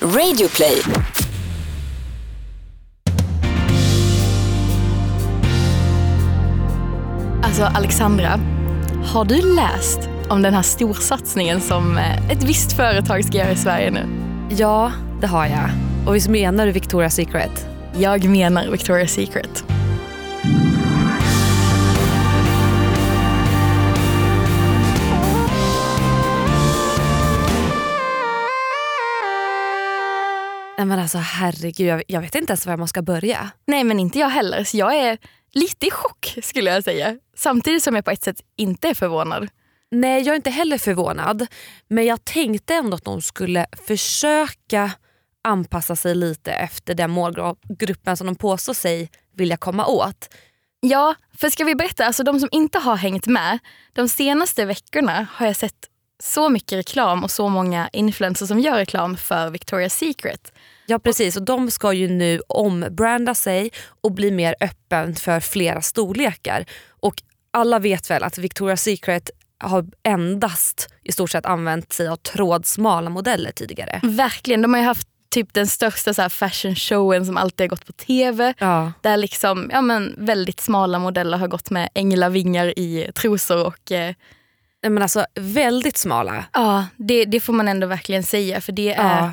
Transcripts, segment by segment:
Radioplay. Alltså Alexandra, har du läst om den här storsatsningen som eh, ett visst företag ska göra i Sverige nu? Ja, det har jag. Och visst menar du Victoria's Secret? Jag menar Victoria's Secret. Alltså herregud, jag, jag vet inte ens var man ska börja. Nej men inte jag heller, så jag är lite i chock skulle jag säga. Samtidigt som jag på ett sätt inte är förvånad. Nej, jag är inte heller förvånad. Men jag tänkte ändå att de skulle försöka anpassa sig lite efter den målgruppen som de påstår sig vilja komma åt. Ja, för ska vi berätta, alltså de som inte har hängt med, de senaste veckorna har jag sett så mycket reklam och så många influencers som gör reklam för Victoria's Secret. Ja precis och de ska ju nu ombranda sig och bli mer öppen för flera storlekar. Och alla vet väl att Victoria's Secret har endast i stort sett använt sig av trådsmala modeller tidigare. Verkligen, de har ju haft typ den största så här fashion showen som alltid har gått på tv. Ja. Där liksom, ja, men väldigt smala modeller har gått med änglavingar i trosor. Och, eh, Men alltså väldigt smala. ja, det, det får man ändå verkligen säga. För det är, Ja.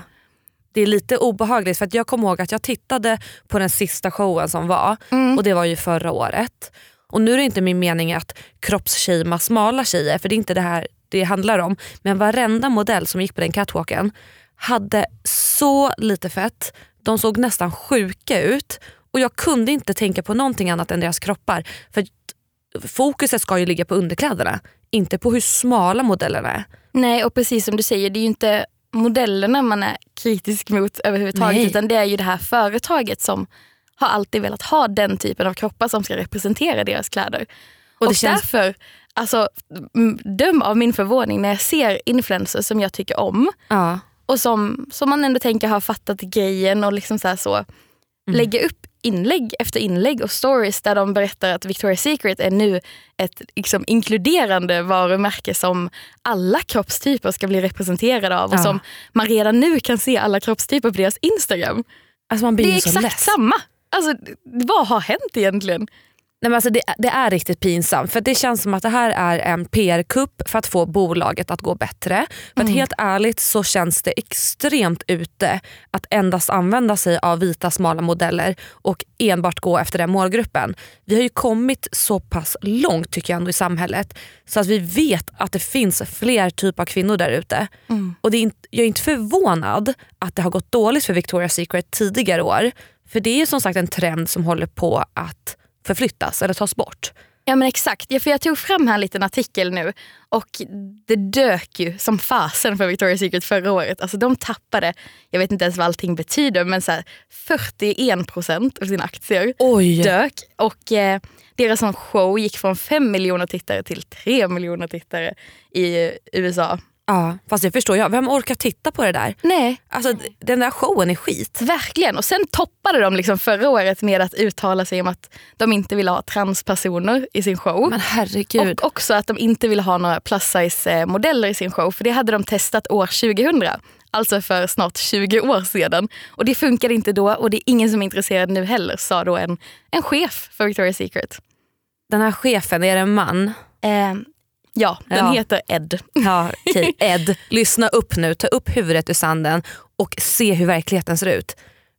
Det är lite obehagligt för att jag kommer ihåg att jag tittade på den sista showen som var Mm. och det var ju förra året. Och nu är det inte min mening att kroppsshamea smala tjejer för det är inte det här det handlar om. Men varenda modell som gick på den catwalken hade så lite fett, de såg nästan sjuka ut och jag kunde inte tänka på någonting annat än deras kroppar. För fokuset ska ju ligga på underkläderna, inte på hur smala modellerna är. Nej, och precis som du säger, det är ju inte modellerna man är kritisk mot överhuvudtaget. Nej. Utan det är ju det här företaget som har alltid velat ha den typen av kroppar som ska representera deras kläder. Och, det känns- därför, alltså, döm av min förvåning när jag ser influencers som jag tycker om Ja. och som, som man ändå tänker har fattat grejen och liksom så, så lägga upp inlägg efter inlägg och stories där de berättar att Victoria's Secret är nu ett liksom, inkluderande varumärke som alla kroppstyper ska bli representerade av och Ja. som man redan nu kan se alla kroppstyper på deras Instagram. Alltså Det är exakt less. samma. Alltså, vad har hänt egentligen? Nej, men alltså det, det är riktigt pinsamt för det känns som att det här är en PR-kupp för att få bolaget att gå bättre. För att helt ärligt så känns det extremt ute att endast använda sig av vita smala modeller och enbart gå efter den målgruppen. Vi har ju kommit så pass långt tycker jag ändå i samhället så att vi vet att det finns fler typer av kvinnor där ute. Och det är inte, jag är inte förvånad att det har gått dåligt för Victoria's Secret tidigare år. För det är ju som sagt en trend som håller på att förflyttas eller tas bort. Ja men exakt, ja, för jag tog fram här en liten artikel nu och det dök ju som fasen för Victoria's Secret förra året. Alltså de tappade, jag vet inte ens vad allting betyder, men så här 41 procent av sina aktier Oj! dök. Och eh, deras show gick från 5 miljoner tittare till 3 miljoner tittare i USA. Ja, fast det förstår jag. Vem orkar titta på det där? Nej, Alltså den där showen är skit. verkligen. Och sen toppade de liksom förra året med att uttala sig om att de inte ville ha transpersoner i sin show. Men herregud. Och också att de inte ville ha några plus size eh, modeller i sin show. För det hade de testat år 2000. Alltså för snart 20 år sedan. Och det funkade inte då och det är ingen som är intresserad nu heller, sa då en, en chef för Victoria's Secret. Den här chefen, är det en man? Eh, ja, den Ja. heter Ed. Ja, okej. Ed, lyssna upp nu. Ta upp huvudet ur sanden och se hur verkligheten ser ut.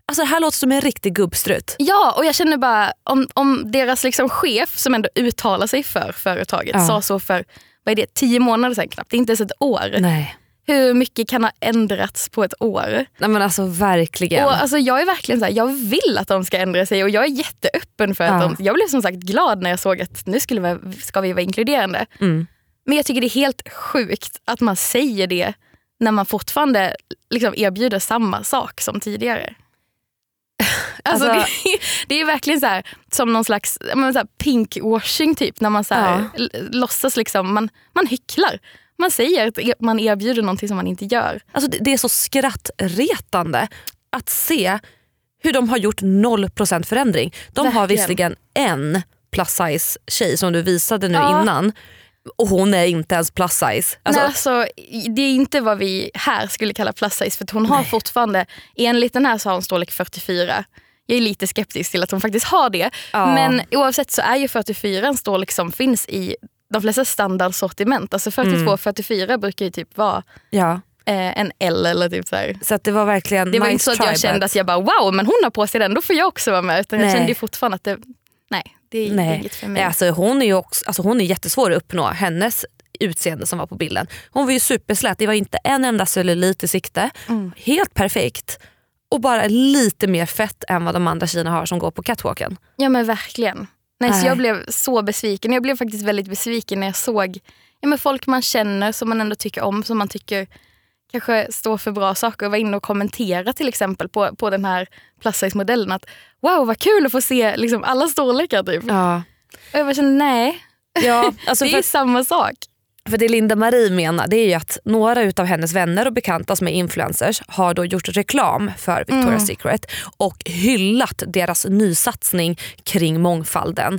Alltså det här låter som en riktig gubbstrutt. Ja, och jag känner bara om, om deras liksom chef som ändå uttalar sig för företaget Ja. sa så för vad är det, tio månader sedan knappt, det är inte ens ett år. Nej. Hur mycket kan ha ändrats på ett år? Nej men alltså verkligen. Och alltså, jag är verkligen så här, jag vill att de ska ändra sig och jag är jätteöppen för att Ja. de, jag blev som sagt glad när jag såg att nu skulle vi, ska vi vara inkluderande. Mm. Men jag tycker det är helt sjukt att man säger det när man fortfarande liksom erbjuder samma sak som tidigare. Alltså, Alltså- det, är- det är verkligen så här, som någon slags men så här pinkwashing typ. När man så här, Ja. låtsas liksom, man, man hycklar. Man säger att e- man erbjuder någonting som man inte gör. Alltså det, det är så skrattretande att se hur de har gjort 0% förändring. De har Verkligen. visserligen en plus size tjej som du visade nu Ja. innan. Och hon är inte ens plus size. Alltså, Nej, alltså, det är inte vad vi här skulle kalla plus size för hon har Nej. fortfarande, enligt den här så har hon storlek 44. Jag är lite skeptisk till att hon faktiskt har det. Ja. Men oavsett så är ju 44 en storlek som finns i de flesta standardsortiment. Alltså 42 Mm. 44 brukar ju typ vara ja. eh, en L eller typ så här. Så det var verkligen Det var nice inte så att jag kände att jag bara wow men hon har på sig den, då får jag också vara med. Utan jag Nej. kände ju fortfarande att det, nej det är Nej. inget för mig. Nej, alltså hon, är ju också, alltså hon är jättesvår att uppnå. Hennes utseende som var på bilden. Hon var ju superslät, det var inte en enda cellulit i sikte. Mm. Helt perfekt. Och bara lite mer fett än vad de andra tjejerna har som går på catwalken. Ja men verkligen. Nej, så Nej. jag blev så besviken. Jag blev faktiskt väldigt besviken när jag såg ja, men folk man känner som man ändå tycker om, som man tycker kanske står för bra saker och var inne och kommentera till exempel på, på den här plus size modellen att wow vad kul att få se liksom, alla storlekar typ. Ja. Och jag bara kände nej, Ja, alltså det för, är samma sak. för det Linda Marie menar det är ju att några utav hennes vänner och bekanta som är influencers har då gjort reklam för Victoria's Mm. Secret och hyllat deras nysatsning kring mångfalden.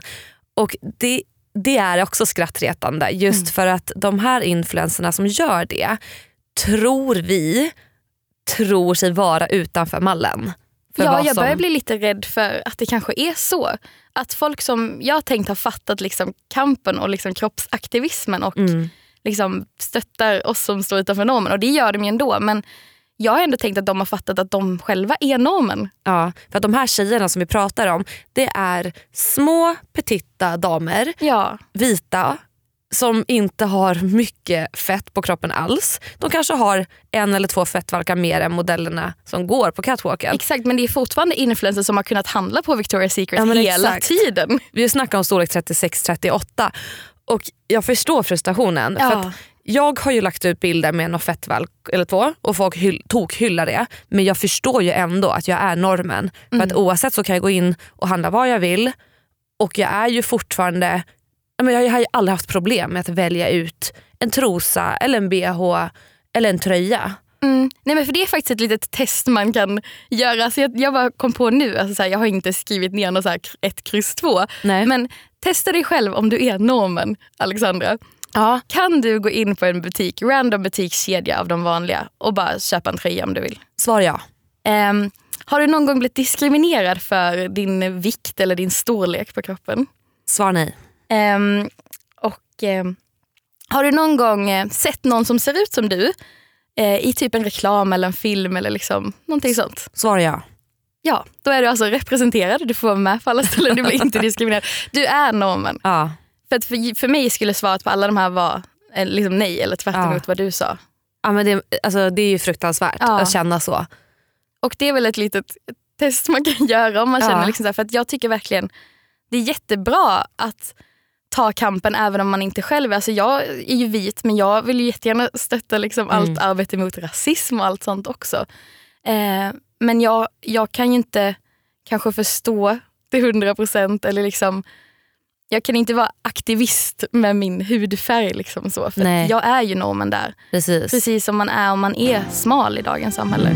Och det, det är också skrattretande just Mm. för att de här influencerna som gör det tror vi tror sig vara utanför mallen. För Ja, jag som- börjar bli lite rädd för att det kanske är så. Att folk som jag har tänkt har fattat liksom kampen och liksom kroppsaktivismen och Mm. liksom stöttar oss som står utanför normen. Och det gör de ju ändå. Men jag har ändå tänkt att de har fattat att de själva är normen. Ja, för att de här tjejerna som vi pratar om det är små petitta damer Ja, vita som inte har mycket fett på kroppen alls. De kanske har en eller två fettvalkar mer än modellerna som går på catwalken. exakt. Men det är fortfarande influencers som har kunnat handla på Victoria's Secret Ja, hela exakt. tiden. Vi snackar om storlek 36-38 och jag förstår frustrationen. För att jag har ju lagt ut bilder med någon fettvalk eller två och folk hyll, tokhyllar det. Men jag förstår ju ändå att jag är normen. För att oavsett så kan jag gå in och handla vad jag vill och jag är ju fortfarande Ja, men Jag har ju aldrig haft problem med att välja ut en trosa eller en bh eller en tröja. Mm. Nej, men för Det är faktiskt ett litet test man kan göra. Så jag, jag bara kom på nu, alltså så här, jag har inte skrivit ner något så här, ett kryss två. Nej. Men testa dig själv om du är normen, Alexandra. ja. Kan du gå in på en butik, random butikskedja av de vanliga och bara köpa en tröja om du vill? Svar ja. Ehm, har du någon gång blivit diskriminerad för din vikt eller din storlek på kroppen? Svar nej. Ehm, och ehm, Har du någon gång eh, sett någon som ser ut som du eh, i typ en reklam eller en film eller liksom, någonting sånt? Svar ja. Ja, då är du alltså representerad. Du får vara med på alla ställen. Du blir inte diskriminerad. Du är normen. ja. För, att för, för mig skulle svaret på alla de här vara eh, liksom nej eller tvärt Ja. vad du sa. ja men det, alltså, det är ju fruktansvärt Ja. att känna så. Och det är väl ett litet test man kan göra om man Ja. känner liksom så här, för att jag tycker verkligen det är jättebra att ta kampen även om man inte själv är. Alltså jag är ju vit men jag vill ju jättegärna stötta liksom Mm. allt arbete mot rasism och allt sånt också. Eh, men jag, jag kan ju inte kanske förstå till hundra procent eller liksom jag kan inte vara aktivist med min hudfärg. Liksom så, för jag är ju normen där. Precis. Precis som man är om man är smal i dagens samhälle.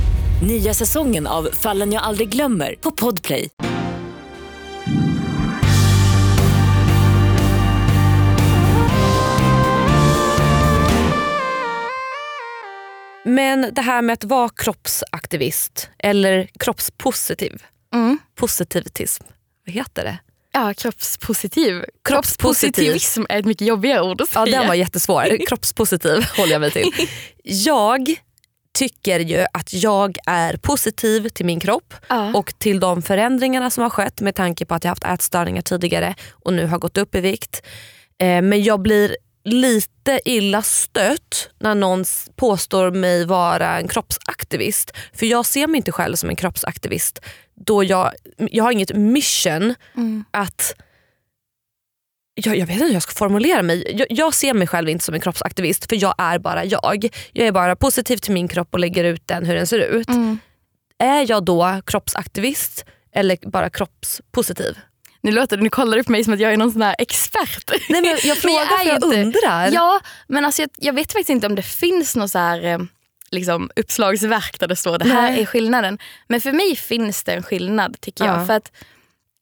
Nya säsongen av Fallen jag aldrig glömmer på Podplay. Men det här med att vara kroppsaktivist eller kroppspositiv. Mm. Positivitism, vad heter det? Ja, kroppspositiv. Kroppspositiv. Kroppspositivism är ett mycket jobbigare ord att säga. Ja den var jättesvår. Kroppspositiv håller jag mig till. Jag tycker ju att jag är positiv till min kropp Ja. och till de förändringarna som har skett med tanke på att jag haft ätstörningar tidigare och nu har gått upp i vikt. Eh, men jag blir lite illa stött när någon påstår mig vara en kroppsaktivist. För jag ser mig inte själv som en kroppsaktivist då jag, jag har inget mission att jag, jag vet inte hur jag ska formulera mig. Jag, jag ser mig själv inte som en kroppsaktivist för jag är bara jag. Jag är bara positiv till min kropp och lägger ut den hur den ser ut. Mm. Är jag då kroppsaktivist eller bara kroppspositiv? Nu låter det, nu kollar du på mig som att jag är någon sån här expert. Nej, men jag frågar är för ju jag inte- undrar. Ja, men alltså jag, jag vet faktiskt inte om det finns något så här, eh, liksom, uppslagsverk där det står det här Nej. är skillnaden. Men för mig finns det en skillnad tycker jag. Ja. För att,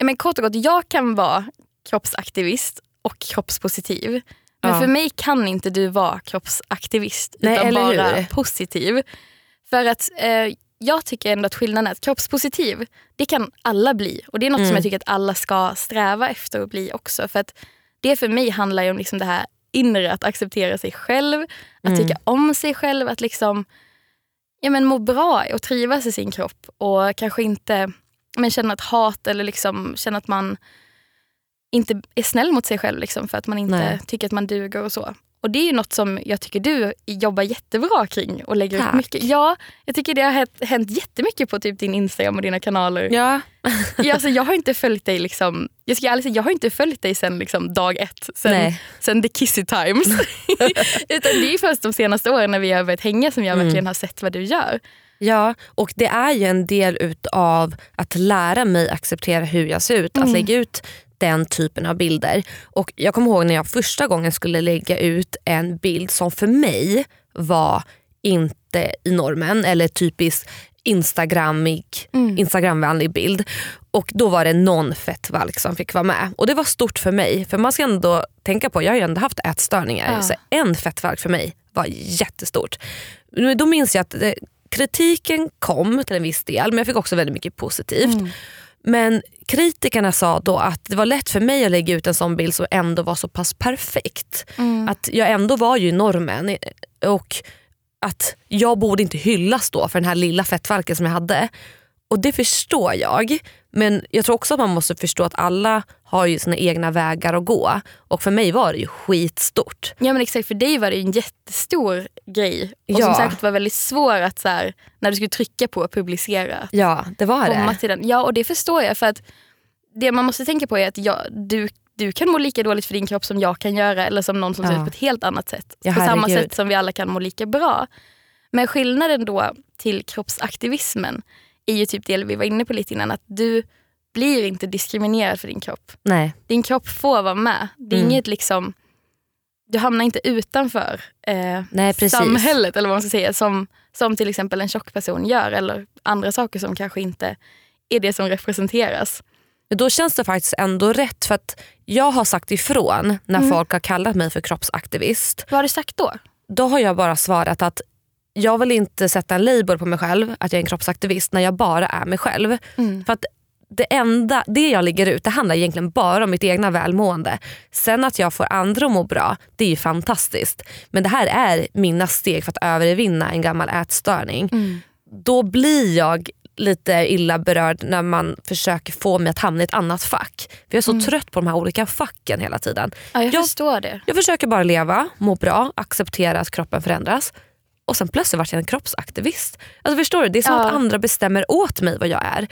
men kort och gott, jag kan vara kroppsaktivist och kroppspositiv. Men Ja. för mig kan inte du vara kroppsaktivist Nej, utan eller bara hur? positiv. För att eh, jag tycker ändå att skillnaden är att kroppspositiv, det kan alla bli. Och det är något Mm. som jag tycker att alla ska sträva efter att bli också. För att det för mig handlar ju om liksom det här inre, att acceptera sig själv, att Mm. tycka om sig själv, att liksom ja, men må bra och trivas i sin kropp. Och kanske inte men känna ett hat eller liksom känna att man inte är snäll mot sig själv liksom, för att man inte Nej. tycker att man duger och så. Och det är ju något som jag tycker du jobbar jättebra kring och lägger Tack. upp mycket. Ja, jag tycker det har hänt, jättemycket på typ din Instagram och dina kanaler. Ja. Ja, alltså, jag har inte följt dig liksom, jag ska ärligt säga, jag har inte följt dig sen liksom, dag ett, sen, Nej. sen the kissy times. Utan det är först de senaste åren när vi har börjat hänga som jag Mm. verkligen har sett vad du gör. Ja, och det är ju en del utav att lära mig acceptera hur jag ser ut. Att lägga ut den typen av bilder. Och Jag kommer ihåg när jag första gången skulle lägga ut en bild som för mig var inte i normen eller typisk instagrammig, instagramvänlig bild. Och då var det någon fettvalk som fick vara med. Och det var stort för mig. För man ska ändå tänka på, jag har ju ändå haft ätstörningar. Ja. Så en fettvalk för mig var jättestort. Då minns jag att det, kritiken kom till en viss del men jag fick också väldigt mycket positivt. Men kritikerna sa då att det var lätt för mig att lägga ut en sån bild som ändå var så pass perfekt. Att jag ändå var ju normen och att jag borde inte hyllas då för den här lilla fettvalken som jag hade. Och det förstår jag. Men jag tror också att man måste förstå att alla har ju sina egna vägar att gå. Och för mig var det ju skitstort. Ja men exakt, för dig var det ju en jättestor grej. Och Ja. som säkert var väldigt svår att så här, när du skulle trycka på att publicera. Ja, det var Komma det. till den. Ja och det förstår jag för att det man måste tänka på är att jag, du, du kan må lika dåligt för din kropp som jag kan göra eller som någon som ser Ja. ut på ett helt annat sätt. Ja, på samma sätt som vi alla kan må lika bra. Men skillnaden då till kroppsaktivismen är ju typ det vi var inne på lite innan. Att du blir inte diskriminerad för din kropp. Nej. Din kropp får vara med. Det är Mm. inget liksom, du hamnar inte utanför eh, Nej, samhället eller vad man ska säga. Som, som till exempel en tjock person gör eller andra saker som kanske inte är det som representeras. Men då känns det faktiskt ändå rätt för att jag har sagt ifrån när Mm. folk har kallat mig för kroppsaktivist. Vad har du sagt då? Då har jag bara svarat att jag vill inte sätta en label på mig själv att jag är en kroppsaktivist när jag bara är mig själv. Mm. För att det enda, det jag lägger ut det handlar egentligen bara om mitt egna välmående. Sen att jag får andra att må bra, det är fantastiskt. Men det här är mina steg för att övervinna en gammal ätstörning. Mm. Då blir jag lite illa berörd när man försöker få mig att hamna i ett annat fack. För jag är så trött på de här olika facken hela tiden. Ja, jag Jag- förstår det. Jag försöker bara leva, må bra, acceptera att kroppen förändras. Och sen plötsligt vart jag en kroppsaktivist. Alltså förstår du? Det är som Ja. att andra bestämmer åt mig vad jag är.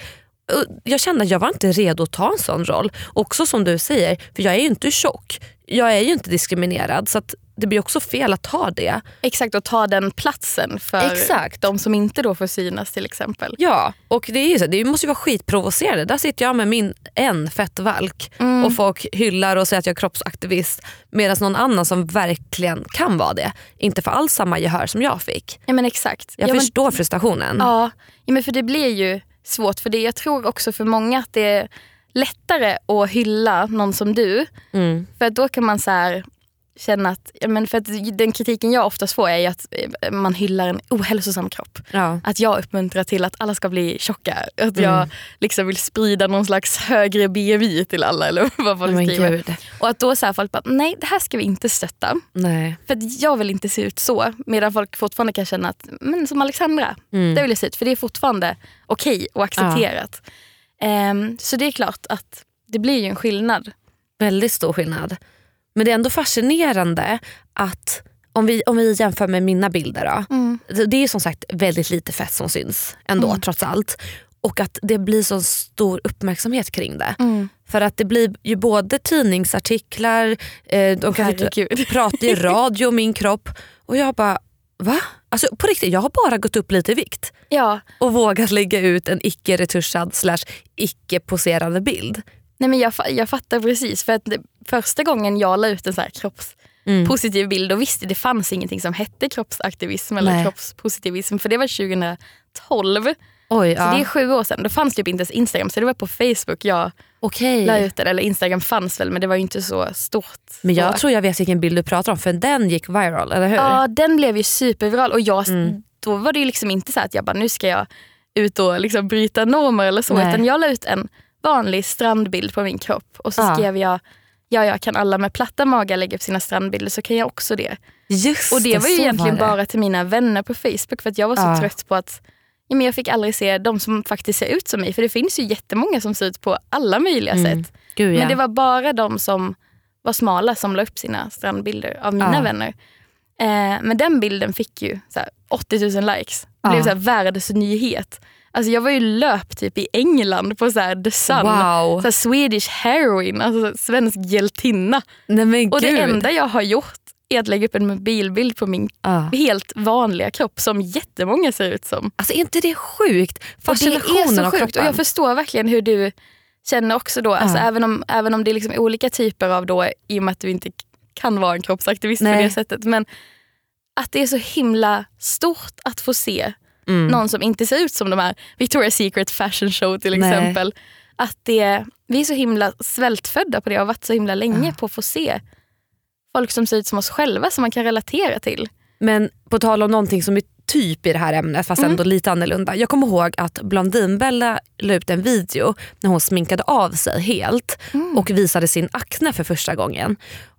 Jag kände att jag var inte redo att ta en sån roll. Också som du säger, för jag är ju inte tjock. Jag är ju inte diskriminerad så det blir också fel att ta det. Exakt, och ta den platsen för Exakt. de som inte då får synas till exempel. Ja, och det, är ju så, det måste ju vara skitprovocerande. Där sitter jag med min en fettvalk och folk hyllar och säger att jag är kroppsaktivist medan någon annan som verkligen kan vara det inte får alls samma gehör som jag fick. Ja men exakt. Jag ja, men, förstår frustrationen. ja, ja, men för det blir ju svårt. För det, jag tror också för många att det är lättare att hylla någon som du. Mm. För då kan man så här känna att, ja, men för att den kritiken jag oftast får är att eh, man hyllar en ohälsosam kropp. Ja. Att jag uppmuntrar till att alla ska bli tjocka. Att jag Mm. liksom vill sprida någon slags högre BMI till alla. Eller vad folk Men skriver. gud. Och att då här folk bara, nej det här ska vi inte stötta. Nej. För att jag vill inte se ut så. Medan folk fortfarande kan känna att, men som Alexandra, Mm. det vill jag se ut. För det är fortfarande okej och accepterat. Ehm, så det är klart att det blir ju en skillnad. Väldigt stor skillnad. Men det är ändå fascinerande att om vi, om vi jämför med mina bilder då. Mm. Det- är som sagt väldigt lite fett som syns ändå Mm. trots allt. Och att det blir så stor uppmärksamhet kring det. Mm. För att det blir ju både tidningsartiklar, eh, de kan sitta Herregud. prata i radio om min kropp. Och jag bara, va? Alltså på riktigt, jag har bara gått upp lite i vikt. Ja, Och vågat lägga ut en icke retuschad slash icke poserande bild. Nej men jag, jag fattar precis. För att det, första gången jag la ut en så här kroppspositiv bild, då visste det fanns ingenting som hette kroppsaktivism eller Nej. kroppspositivism. För det var 2012. Oj, Så det är sju år sedan. Då fanns typ inte ens Instagram så det var på Facebook jag okej. la ut det. Eller Instagram fanns väl men det var ju inte så stort. Men jag så. tror jag vet vilken bild du pratar om för den gick viral, eller hur? Ja den blev ju superviral och jag, Mm. då var det ju liksom inte så att jag bara nu ska jag ut och liksom bryta normer eller så. Nej. Utan jag la ut en vanlig strandbild på min kropp och så skrev jag Ja, ja, kan alla med platta magar lägga upp sina strandbilder så kan jag också det. Just Och det var ju egentligen det. bara till mina vänner på Facebook för att jag var så Ja. trött på att ja, men jag fick aldrig se de som faktiskt ser ut som mig. För det finns ju jättemånga som ser ut på alla möjliga Mm. sätt. Gud, ja. Men det var bara de som var smala som la upp sina strandbilder av mina Ja. vänner. Eh, men den bilden fick ju så här, 80 000 likes. Det blev så här, världsnyhet. Alltså jag var ju löp typ i England på så här, The Sun. Wow. Så Swedish heroin, alltså svensk hjältinna. Nej, Och det enda jag har gjort är att lägga upp en mobilbild på min Ja. helt vanliga kropp som jättemånga ser ut som. Alltså är inte det sjukt? Och det Fascinationen är av så sjukt och kroppen. jag förstår verkligen hur du känner också då. Alltså, Ja. även, om, även om det är liksom olika typer av då, i och med att du inte kan vara en kroppsaktivist på Nej. det sättet. Men att det är så himla stort att få se Mm. någon som inte ser ut som de här Victoria's Secret fashion show till Nej. exempel. Att det, vi är så himla svältfödda på det och har varit så himla länge på att få se folk som ser ut som oss själva som man kan relatera till. Men på tal om någonting som är typ i det här ämnet fast Mm. ändå lite annorlunda. Jag kommer ihåg att Blondinbella la ut en video när hon sminkade av sig helt Mm. och visade sin akne för första gången.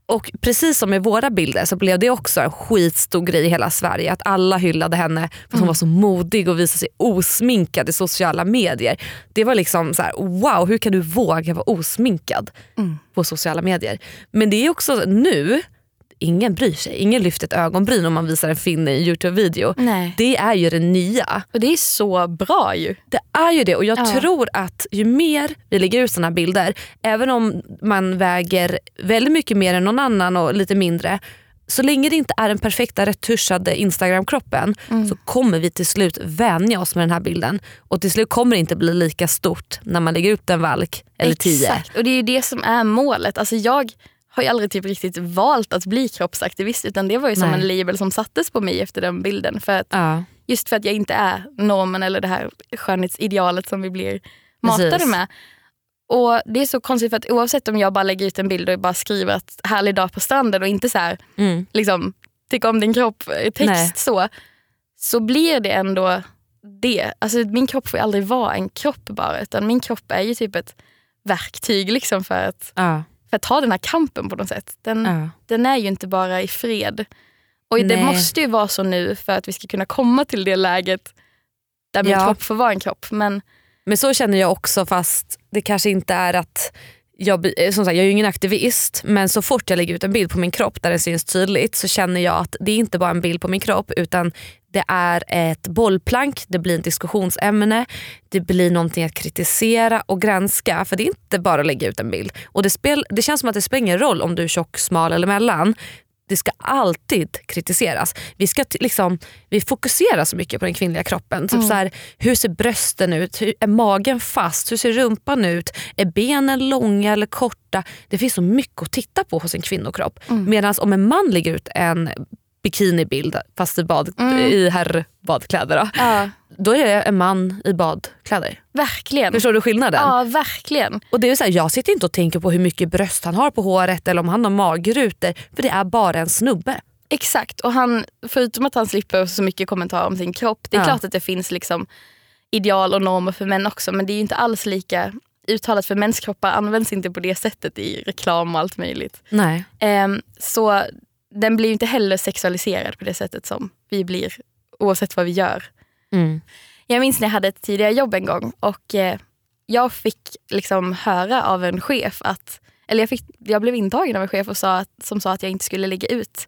Och precis som med våra bilder så blev det också en skitstor grej i hela Sverige. Att alla hyllade henne för att hon Mm. var så modig och visade sig osminkad i sociala medier. Det var liksom så här: wow hur kan du våga vara osminkad Mm. på sociala medier. Men det är också nu, ingen bryr sig. Ingen lyfter ett ögonbryn om man visar en finne i en Youtube-video. Nej. Det är ju det nya. Och det är så bra ju. Det är ju det och jag Ja. tror att ju mer vi lägger ut såna bilder, även om man väger väldigt mycket mer än någon annan och lite mindre, så länge det inte är den perfekta retuschade Instagram-kroppen Mm. så kommer vi till slut vänja oss med den här bilden. Och till slut kommer det inte bli lika stort när man lägger ut en valk eller tio. Exakt. Och det är ju det som är målet. Alltså jag har ju aldrig typ riktigt valt att bli kroppsaktivist utan det var ju som Nej. en label som sattes på mig efter den bilden. För att, Ja. just för att jag inte är normen eller det här skönhetsidealet som vi blir matade Precis. med. Och Det är så konstigt för att oavsett om jag bara lägger ut en bild och bara skriver att härlig dag på stranden och inte så här, Mm. liksom, tycka om din kropp eh, text Nej. så, så blir det ändå det. Alltså, min kropp får ju aldrig vara en kropp bara utan min kropp är ju typ ett verktyg liksom för, att, Ja. För att ta den här kampen på något sätt. Den, Ja. den är ju inte bara i fred. Och det Nej. måste ju vara så nu för att vi ska kunna komma till det läget där min Ja. kropp får vara en kropp. Men Men så känner jag också fast det kanske inte är att jag, eh, som sagt, jag är ju ingen aktivist men så fort jag lägger ut en bild på min kropp där det syns tydligt så känner jag att det är inte bara en bild på min kropp utan det är ett bollplank, det blir ett diskussionsämne, det blir någonting att kritisera och granska för det är inte bara att lägga ut en bild. Och det, spel, det känns som att det spelar ingen roll om du är tjock, smal eller mellan. Det ska alltid kritiseras. Vi, ska liksom, vi fokuserar så mycket på den kvinnliga kroppen. Typ så här, hur ser brösten ut? Hur, är magen fast? Hur ser rumpan ut? Är benen långa eller korta? Det finns så mycket att titta på hos en kvinnokropp. Medan om en man lägger ut en bikinibild fast i, bad, i herrbadkläder då, ja, då är det en man i badkläder. verkligen. Förstår du skillnaden? Ja, verkligen. Och det är så här, jag sitter inte och tänker på hur mycket bröst han har på håret eller om han har magrutor för det är bara en snubbe. Exakt. Och han, förutom att han slipper så mycket kommentarer om sin kropp. Det är Ja. klart att det finns liksom ideal och normer för män också men det är ju inte alls lika uttalat för mäns kroppar används inte på det sättet i reklam och allt möjligt. Nej. Ehm, så den blir inte heller sexualiserad på det sättet som vi blir oavsett vad vi gör. Mm. Jag minns när jag hade ett tidigare jobb en gång och eh, jag fick liksom höra av en chef att eller jag, fick, jag blev intagen av en chef och sa att, som sa att jag inte skulle lägga ut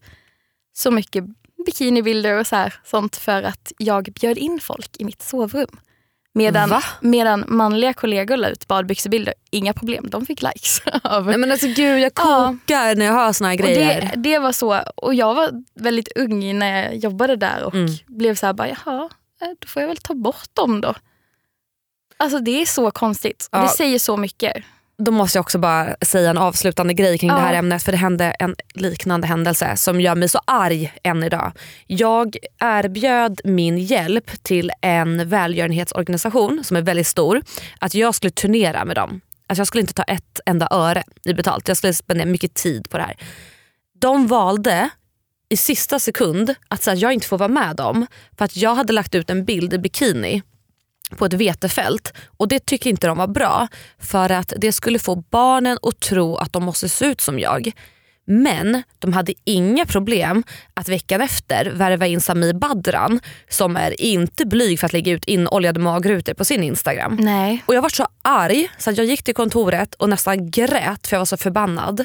så mycket bikinibilder och så här, sånt för att jag bjöd in folk i mitt sovrum. Medan, Va? medan manliga kollegor la ut badbyxebilder, inga problem, de fick likes. Av. Nej, men alltså gud jag Ja. kokar när jag hör såna här grejer. det, det var så, och jag var väldigt ung när jag jobbade där och Mm. blev så här, bara, jaha, eh, då får jag väl ta bort dem då. Alltså det är så konstigt. Ja. Det säger så mycket. Då måste jag också bara säga en avslutande grej kring Ja. det här ämnet för det hände en liknande händelse som gör mig så arg än idag. Jag erbjöd min hjälp till en välgörenhetsorganisation som är väldigt stor att jag skulle turnera med dem. Alltså jag skulle inte ta ett enda öre i betalt. Jag skulle spendera mycket tid på det här. De valde i sista sekund att säga att jag inte får vara med dem för att jag hade lagt ut en bild i bikini på ett vetefält och det tycker inte de var bra för att det skulle få barnen att tro att de måste se ut som jag. Men de hade inga problem att veckan efter värva in Sami Badran som är inte blyg för att lägga ut inoljade magrutor på sin Instagram. Nej. Och Jag var så arg så att jag gick till kontoret och nästan grät för jag var så förbannad.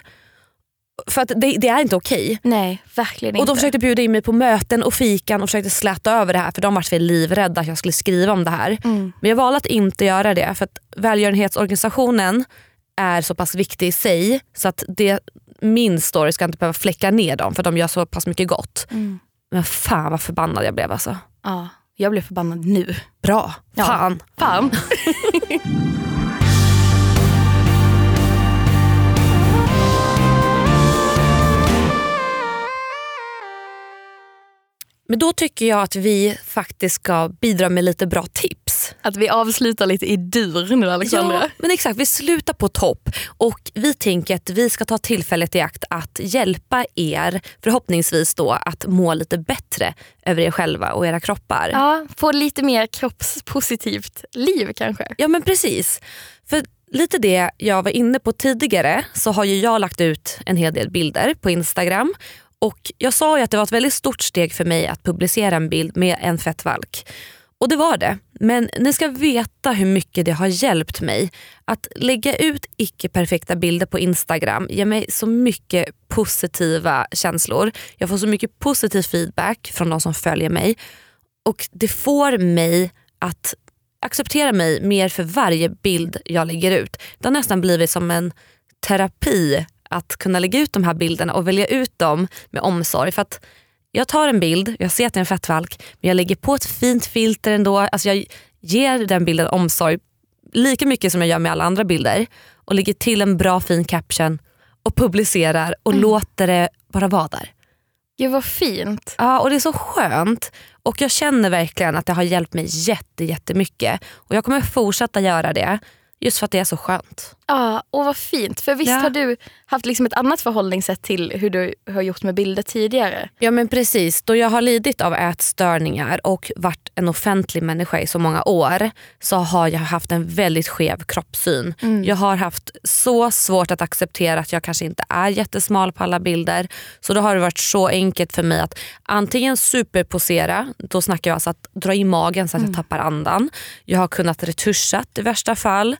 För att det, det är inte okej. Nej, verkligen Och inte. de försökte bjuda in mig på möten och fikan och försökte släta över det här för de var livrädda att jag skulle skriva om det här. Mm. Men jag valde att inte göra det för att välgörenhetsorganisationen är så pass viktig i sig så att det, min story ska inte behöva fläcka ner dem för de gör så pass mycket gott. Mm. Men fan vad förbannad jag blev alltså. Ja, jag blev förbannad nu. Bra, Ja. fan. Men då tycker jag att vi faktiskt ska bidra med lite bra tips. Att vi avslutar lite i dur nu Alexandra. Ja, men exakt, vi slutar på topp och vi tänker att vi ska ta tillfället i akt att hjälpa er förhoppningsvis då att må lite bättre över er själva och era kroppar. Ja, få lite mer kroppspositivt liv kanske. Ja men precis. För lite det jag var inne på tidigare så har ju jag lagt ut en hel del bilder på Instagram. Och Jag sa ju att det var ett väldigt stort steg för mig att publicera en bild med en fettvalk. Och det var det. Men ni ska veta hur mycket det har hjälpt mig. Att lägga ut icke-perfekta bilder på Instagram ger mig så mycket positiva känslor. Jag får så mycket positiv feedback från de som följer mig. Och det får mig att acceptera mig mer för varje bild jag lägger ut. Det har nästan blivit som en terapi att kunna lägga ut de här bilderna och välja ut dem med omsorg. För att jag tar en bild, jag ser att det är en fettvalk, men jag lägger på ett fint filter ändå. Alltså jag ger den bilden omsorg lika mycket som jag gör med alla andra bilder och lägger till en bra fin caption och publicerar och låter det bara vara där. Gud vad fint. Ja, och det är så skönt. Och jag känner verkligen att det har hjälpt mig jätte, jättemycket. Och jag kommer fortsätta göra det just för att det är så skönt. Ja, och vad fint. För visst Ja. har du haft liksom ett annat förhållningssätt till hur du har gjort med bilder tidigare? Ja men precis, då jag har lidit av ätstörningar och varit en offentlig människa i så många år så har jag haft en väldigt skev kroppssyn. Jag har haft så svårt att acceptera att jag kanske inte är jättesmal på alla bilder. Så då har det varit så enkelt för mig att antingen superposera, då snackar jag alltså att dra i magen så att jag tappar andan. Jag har kunnat retuschat i värsta fall.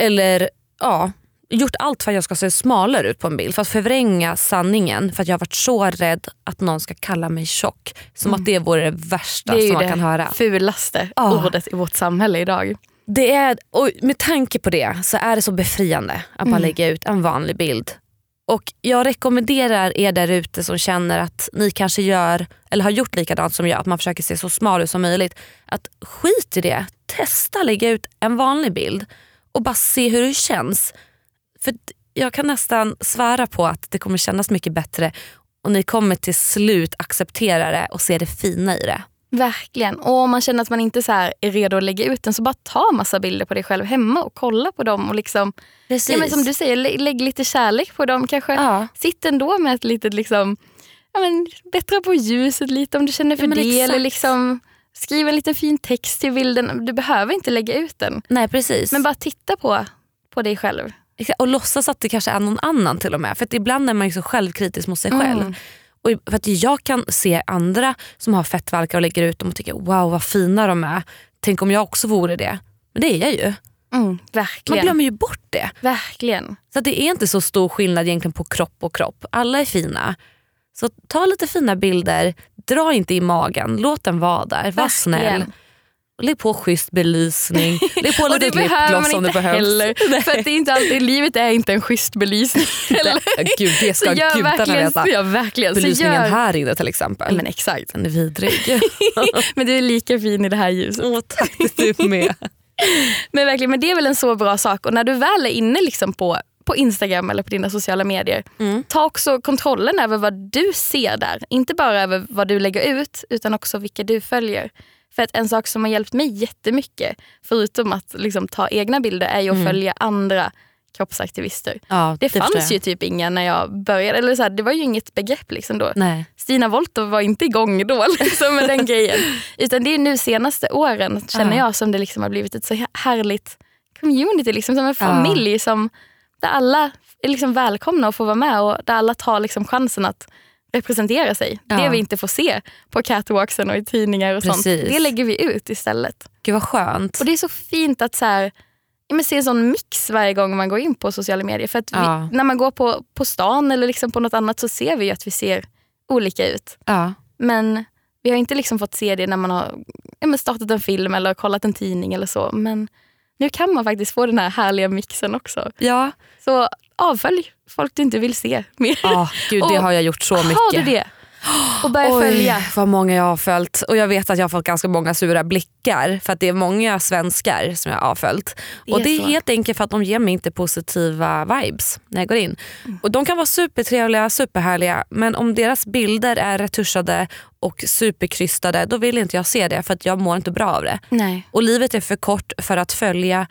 Eller ja, gjort allt för att jag ska se smalare ut på en bild. För att förvränga sanningen. För att jag har varit så rädd att någon ska kalla mig tjock. Som att det vore det värsta Det är som man det kan höra. fulaste Ja. ordet i vårt samhälle idag. Det är, och med tanke på det så är det så befriande att bara lägga ut en vanlig bild. Och Jag rekommenderar er där ute som känner att ni kanske gör eller har gjort likadant som jag, att man försöker se så smal ut som möjligt. Att skit i det, testa lägga ut en vanlig bild och bara se hur det känns. För jag kan nästan svära på att det kommer kännas mycket bättre och ni kommer till slut acceptera det och se det fina i det. Verkligen. Och om man känner att man inte så är redo att lägga ut den så bara ta massa bilder på dig själv hemma och kolla på dem. Och liksom, Precis. ja, men som du säger, lä- lägg lite kärlek på dem. Kanske Ja. sitt ändå med ett litet liksom, ja, men, bättra på ljuset lite om du känner för Ja, det. Eller exakt. liksom, skriv en liten fin text till bilden. Du behöver inte lägga ut den. Nej precis. Men bara titta på, på dig själv. Och låtsas att det kanske är någon annan till och med. För ibland är man ju så självkritisk mot sig Mm. själv. Och för att jag kan se andra som har fettvalkar och lägger ut dem och tycker wow vad fina de är. Tänk om jag också vore det. Men det är jag ju. Mm, Man verkligen. glömmer ju bort det. verkligen. Så det är inte så stor skillnad egentligen på kropp och kropp. Alla är fina. Så ta lite fina bilder, dra inte i magen, låt den vara där. Var snäll. Lägg på schysst belysning, lägg på lite lipgloss om det behövs. heller. För att det är inte alltid, livet är inte en schysst belysning. Gud det ska gudarna veta. ja, verkligen. Så Belysningen gör, här inne till exempel. Men exakt. Den är vidrig. Men du är lika fin i det här ljuset. Åh, tack du med. Men verkligen, men det är väl en så bra sak. Och när du väl är inne liksom på, på Instagram eller på dina sociala medier, Mm. ta också kontrollen över vad du ser där. Inte bara över vad du lägger ut, utan också vilka du följer. För att en sak som har hjälpt mig jättemycket, förutom att liksom ta egna bilder, är ju att följa andra kroppsaktivister. Ja, Det, förstår fanns ju typ inga när jag började. Eller så här, det var ju inget begrepp liksom då. Nej. Stina Wolter var inte igång då liksom, med den grejen. Utan det är nu senaste åren känner Ja. jag som det liksom har blivit ett så härligt community. Liksom, som en familj som, där alla är liksom välkomna att få vara med och där alla tar liksom chansen att representera sig. Ja. Det vi inte får se på catwalksen och i tidningar och sånt, Precis. det lägger vi ut istället. Gud vad skönt. Och det är så fint att så här, men se en sån mix varje gång man går in på sociala medier. För att vi, Ja. när man går på, på stan eller liksom på något annat så ser vi att vi ser olika ut. Ja. Men vi har inte liksom fått se det när man har ja, startat en film eller kollat en tidning eller så. Men nu kan man faktiskt få den här härliga mixen också. Ja. Så avfölj folk du inte vill se mer. Ah, gud, det har jag gjort så mycket. Har du det? Och börja Oj, följa. vad många jag har följt. Och jag vet att jag har fått ganska många sura blickar för att det är många svenskar som jag har följt. Det och det är så. helt enkelt för att de ger mig inte positiva vibes när jag går in. Och De kan vara supertrevliga, superhärliga men om deras bilder är retuschade och superkrystade då vill inte jag se det för att jag mår inte bra av det. Nej. Och livet är för kort för att följa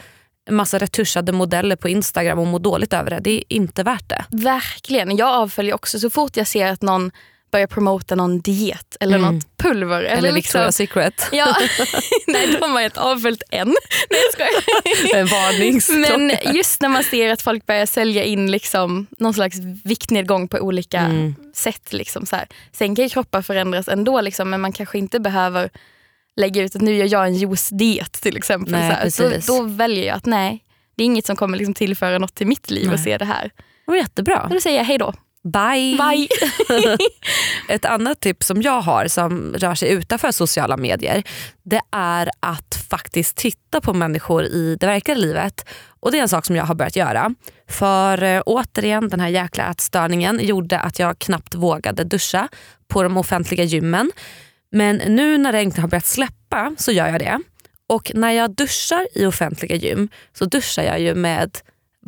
massa retuschade modeller på Instagram och må dåligt över det. Det är inte värt det. Verkligen. Jag avföljer också så fort jag ser att någon börjar promota någon diet eller Mm. något pulver. Eller, Eller liksom, Victoria's Secret. Ja, nej de har jag inte avföljt än. Nej jag skojar. En varningsklocka. Men just när man ser att folk börjar sälja in liksom någon slags viktnedgång på olika Mm. sätt. Liksom så här. Sen kan ju kroppar förändras ändå liksom, men man kanske inte behöver lägga ut att nu gör jag en juice-diet till exempel. Nej, så. Då, då väljer jag att nej, det är inget som kommer liksom tillföra något till mitt liv att Nej. se det här. Det var jättebra. Och då säger jag hej då. Bye. Bye. Ett annat tips som jag har som rör sig utanför sociala medier det är att faktiskt titta på människor i det verkliga livet. Och Det är en sak som jag har börjat göra. För eh, återigen, den här jäkla ätstörningen gjorde att jag knappt vågade duscha på de offentliga gymmen. Men nu när det äntligen har börjat släppa så gör jag det. Och när jag duschar i offentliga gym så duschar jag ju med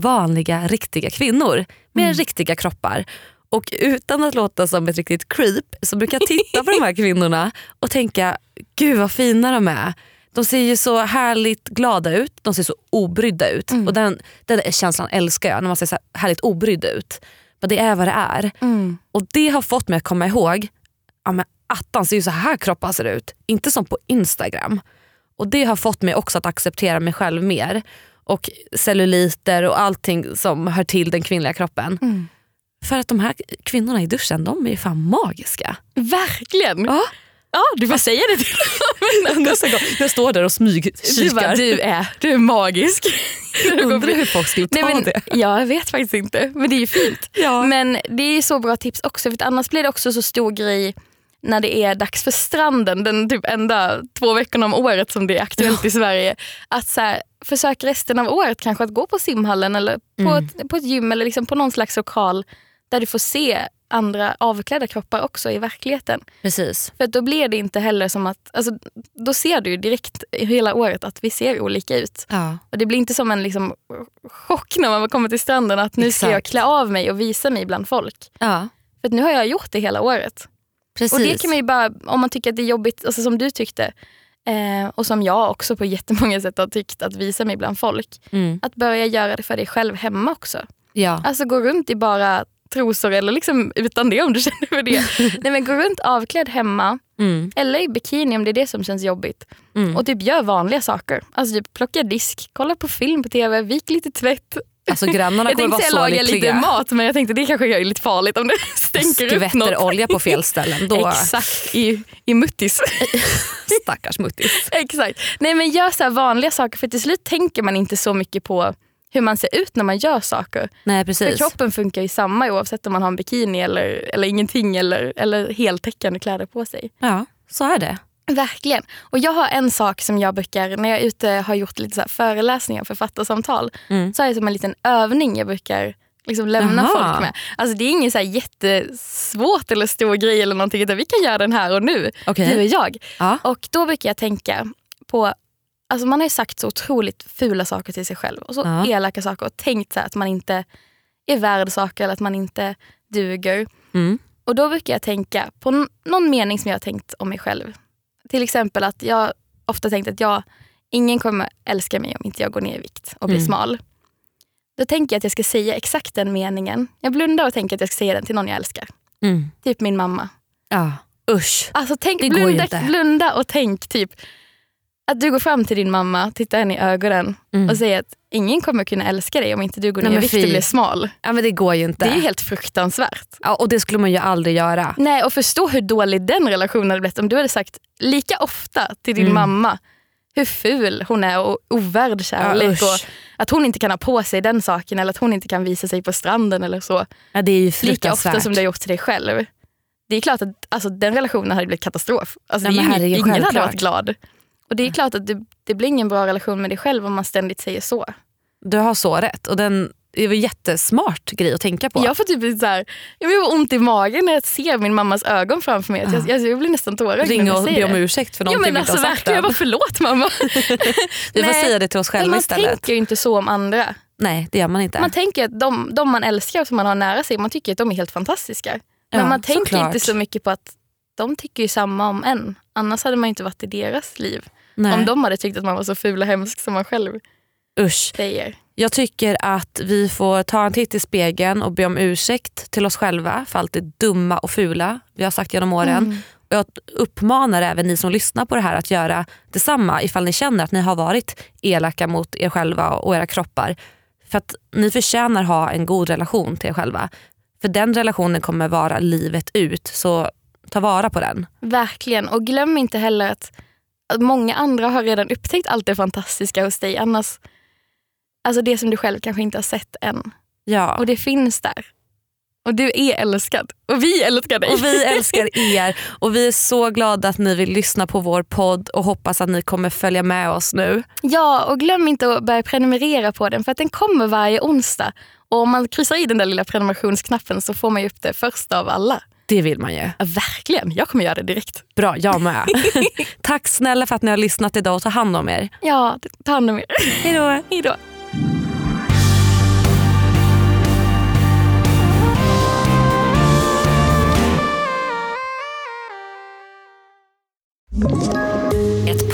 vanliga riktiga kvinnor med riktiga kroppar. Och utan att låta som ett riktigt creep så brukar jag titta på de här kvinnorna och tänka, gud vad fina de är. De ser ju så härligt glada ut, de ser så obrydda ut. Och den, den känslan älskar jag, när man ser så här härligt obrydd ut. Men det är vad det är. Och det har fått mig att komma ihåg, ja men attan ser ju så här kroppar ser ut, inte som på Instagram. Och det har fått mig också att acceptera mig själv mer. Och celluliter och allting som hör till den kvinnliga kroppen. För att de här kvinnorna i duschen, de är ju fan magiska. Verkligen. Ja. Ja, du får säga det till dem. Nästa gång jag står där och Du, bara, smygkikar. du, är, du är magisk. Undrar hur folk skulle ta Nej, men, det. ja, jag vet faktiskt inte, men det är ju fint. Ja. Men det är så bra tips också, för annars blir det också så stor grej när det är dags för stranden, den typ enda två veckorna om året som det är aktuellt i Sverige. Att så här, försök resten av året kanske att gå på simhallen eller på, Mm. ett, på ett gym eller liksom på någon slags lokal där du får se andra avklädda kroppar också i verkligen. Precis. För då blir det inte heller som att, alltså, då ser du direkt hela året att vi ser olika ut. Ja. Och Det blir inte som en liksom, chock när man kommer till stranden att nu ska jag Exakt. klä av mig och visa mig bland folk. Ja. För nu har jag gjort det hela året. Precis. Och det kan man ju bara, om man tycker att det är jobbigt, alltså som du tyckte, eh, och som jag också på jättemånga sätt har tyckt att visa mig bland folk. mm. Att börja göra det för dig själv hemma också. ja. Alltså gå runt i bara trosor eller liksom utan det om du känner för det. Nej, men gå runt avklädd hemma Mm. eller i bikini om det är det som känns jobbigt. Mm. Och typ gör vanliga saker. Alltså typ plocka disk, kolla på film på tv, vik lite tvätt. Alltså grannarna Jag kommer tänkte vara så laga lite lyckliga. mat men jag tänkte det kanske är lite farligt om det stänker upp Skvätter något. olja på fel ställen. Då Exakt, i, i muttis. stackars muttis. Exakt. Nej men gör så vanliga saker för till slut tänker man inte så mycket på hur man ser ut när man gör saker. Nej För precis. kroppen funkar ju samma oavsett om man har en bikini eller, eller ingenting eller, eller heltäckande kläder på sig. Ja, så är det. Verkligen. Och jag har en sak som jag brukar, när jag är ute har gjort lite så här föreläsningar och författarsamtal, Mm. så har jag som en liten övning jag brukar liksom lämna Jaha. folk med. Alltså det är ingen så här jättesvårt eller stor grej eller någonting utan vi kan göra den här och nu, Okej. du och jag. Ja. Och då brukar jag tänka på, alltså man har ju sagt så otroligt fula saker till sig själv och så Ja. elaka saker och tänkt så att man inte är värd saker eller att man inte duger. Mm. Och då brukar jag tänka på någon mening som jag har tänkt om mig själv. Till exempel att jag ofta tänkt att jag, ingen kommer älska mig om inte jag går ner i vikt och blir Mm. smal. Då tänker jag att jag ska säga exakt den meningen. Jag blundar och tänker att jag ska säga den till någon jag älskar. Mm. Typ min mamma. Ja. Usch. Alltså tänk, Det blunda, blunda och tänk typ att du går fram till din mamma, tittar henne i ögonen Mm. och säger att ingen kommer kunna älska dig om inte du går Nej, ner i vikt och blir smal. Ja, men det går ju inte. Det är ju helt fruktansvärt. ja, och det skulle man ju aldrig göra. Nej, och förstå hur dålig den relationen hade blivit om du hade sagt lika ofta till din Mm. mamma hur ful hon är och ovärd kärlek. usch. och att hon inte kan ha på sig den saken eller att hon inte kan visa sig på stranden eller så. Ja, det är ju Lika ofta som du har gjort till dig själv. Det är klart att alltså, den relationen hade blivit katastrof. Alltså, Nej, det är ju, ingen hade varit glad. Och det är klart att det, det blir ingen bra relation med dig själv om man ständigt säger så. Du har så rätt. Och den, det var en jättesmart grej att tänka på. Jag får typ så här, jag får ont i magen när jag ser min mammas ögon framför mig. Att jag, jag, blir nästan tårögd Ring och be om ursäkt för Ja, någonting men vi inte alltså har sagt verkligen, jag bara förlåt mamma. Vi får säga det till oss Men själva man istället. tänker ju inte så om andra. Nej, det gör man inte. Man tänker att de, de man älskar och som man har nära sig, man tycker att de är helt fantastiska. Men Ja, man tänker såklart. inte så mycket på att de tycker ju samma om en. Annars hade man inte varit i deras liv. Nej. Om de hade tyckt att man var så ful och hemsk som man själv Usch. säger. Jag tycker att vi får ta en titt i spegeln och be om ursäkt till oss själva för allt det dumma och fula vi har sagt genom åren. Mm. Och jag uppmanar även ni som lyssnar på det här att göra detsamma ifall ni känner att ni har varit elaka mot er själva och era kroppar. För att ni förtjänar ha en god relation till er själva. För den relationen kommer vara livet ut, så ta vara på den. Verkligen. Och glöm inte heller att, att många andra har redan upptäckt allt det fantastiska hos dig. Annars, alltså det som du själv kanske inte har sett än. Ja. Och det finns där. Och du är älskad. Och vi älskar dig. Och vi älskar er och vi är så glada att ni vill lyssna på vår podd och hoppas att ni kommer följa med oss nu. Ja, och glöm inte att börja prenumerera på den för att den kommer varje onsdag. Och om man kryssar i den där lilla prenumerationsknappen så får man ju upp det första av alla. Det vill man ju. Ja, verkligen, jag kommer göra det direkt. Bra, jag med. Tack snälla för att ni har lyssnat idag och ta hand om er. Ja, ta hand om er. Hejdå. Hej då.